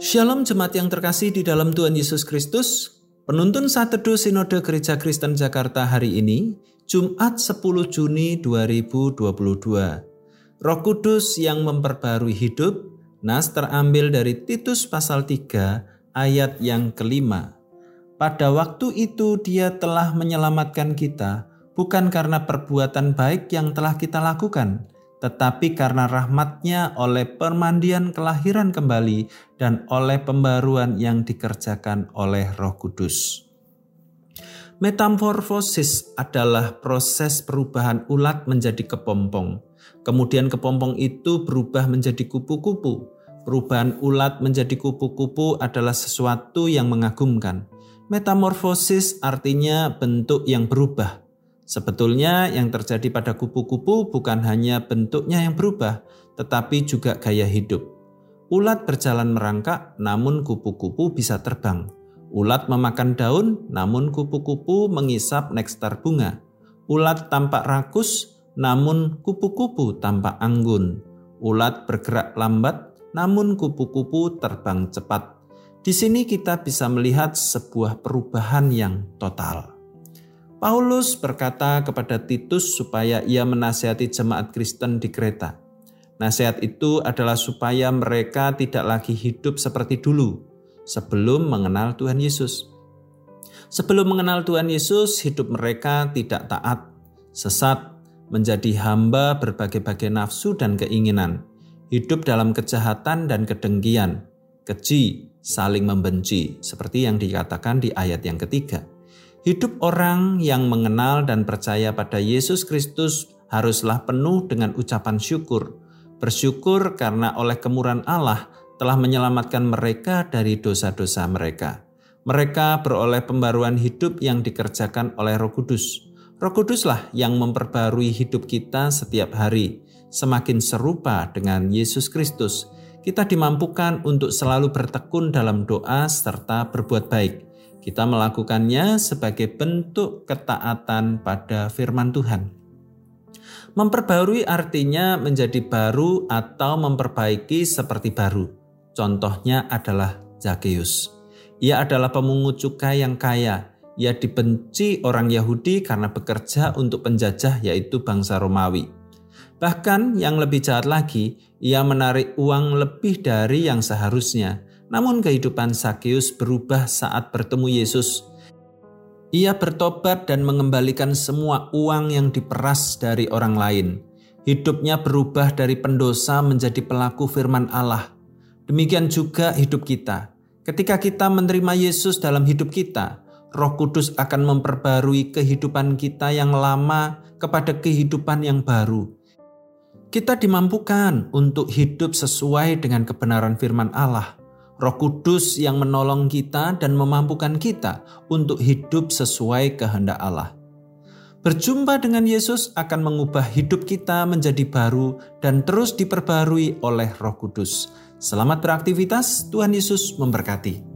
Shalom jemaat yang terkasih di dalam Tuhan Yesus Kristus. Penuntun saat Sinode Gereja Kristen Jakarta hari ini, Jumat 10 Juni 2022. Roh Kudus yang memperbarui hidup, nas terambil dari Titus pasal 3 ayat yang kelima. Pada waktu itu dia telah menyelamatkan kita, bukan karena perbuatan baik yang telah kita lakukan, tetapi karena rahmatnya oleh permandian kelahiran kembali dan oleh pembaruan yang dikerjakan oleh roh kudus. Metamorfosis adalah proses perubahan ulat menjadi kepompong. Kemudian kepompong itu berubah menjadi kupu-kupu. Perubahan ulat menjadi kupu-kupu adalah sesuatu yang mengagumkan. Metamorfosis artinya bentuk yang berubah, Sebetulnya yang terjadi pada kupu-kupu bukan hanya bentuknya yang berubah, tetapi juga gaya hidup. Ulat berjalan merangkak, namun kupu-kupu bisa terbang. Ulat memakan daun, namun kupu-kupu mengisap nektar bunga. Ulat tampak rakus, namun kupu-kupu tampak anggun. Ulat bergerak lambat, namun kupu-kupu terbang cepat. Di sini kita bisa melihat sebuah perubahan yang total. Paulus berkata kepada Titus supaya ia menasihati jemaat Kristen di Kreta. Nasihat itu adalah supaya mereka tidak lagi hidup seperti dulu sebelum mengenal Tuhan Yesus. Sebelum mengenal Tuhan Yesus, hidup mereka tidak taat, sesat, menjadi hamba berbagai-bagai nafsu dan keinginan, hidup dalam kejahatan dan kedengkian, keji, saling membenci, seperti yang dikatakan di ayat yang ketiga. Hidup orang yang mengenal dan percaya pada Yesus Kristus haruslah penuh dengan ucapan syukur. Bersyukur karena oleh kemurahan Allah telah menyelamatkan mereka dari dosa-dosa mereka. Mereka beroleh pembaruan hidup yang dikerjakan oleh Roh Kudus. Roh Kuduslah yang memperbarui hidup kita setiap hari, semakin serupa dengan Yesus Kristus. Kita dimampukan untuk selalu bertekun dalam doa serta berbuat baik kita melakukannya sebagai bentuk ketaatan pada firman Tuhan. Memperbarui artinya menjadi baru atau memperbaiki seperti baru. Contohnya adalah Zakheus. Ia adalah pemungut cukai yang kaya. Ia dibenci orang Yahudi karena bekerja untuk penjajah yaitu bangsa Romawi. Bahkan yang lebih jahat lagi, ia menarik uang lebih dari yang seharusnya namun kehidupan Sakeus berubah saat bertemu Yesus. Ia bertobat dan mengembalikan semua uang yang diperas dari orang lain. Hidupnya berubah dari pendosa menjadi pelaku firman Allah. Demikian juga hidup kita. Ketika kita menerima Yesus dalam hidup kita, Roh Kudus akan memperbarui kehidupan kita yang lama kepada kehidupan yang baru. Kita dimampukan untuk hidup sesuai dengan kebenaran firman Allah. Roh Kudus yang menolong kita dan memampukan kita untuk hidup sesuai kehendak Allah. Berjumpa dengan Yesus akan mengubah hidup kita menjadi baru dan terus diperbarui oleh Roh Kudus. Selamat beraktivitas, Tuhan Yesus memberkati.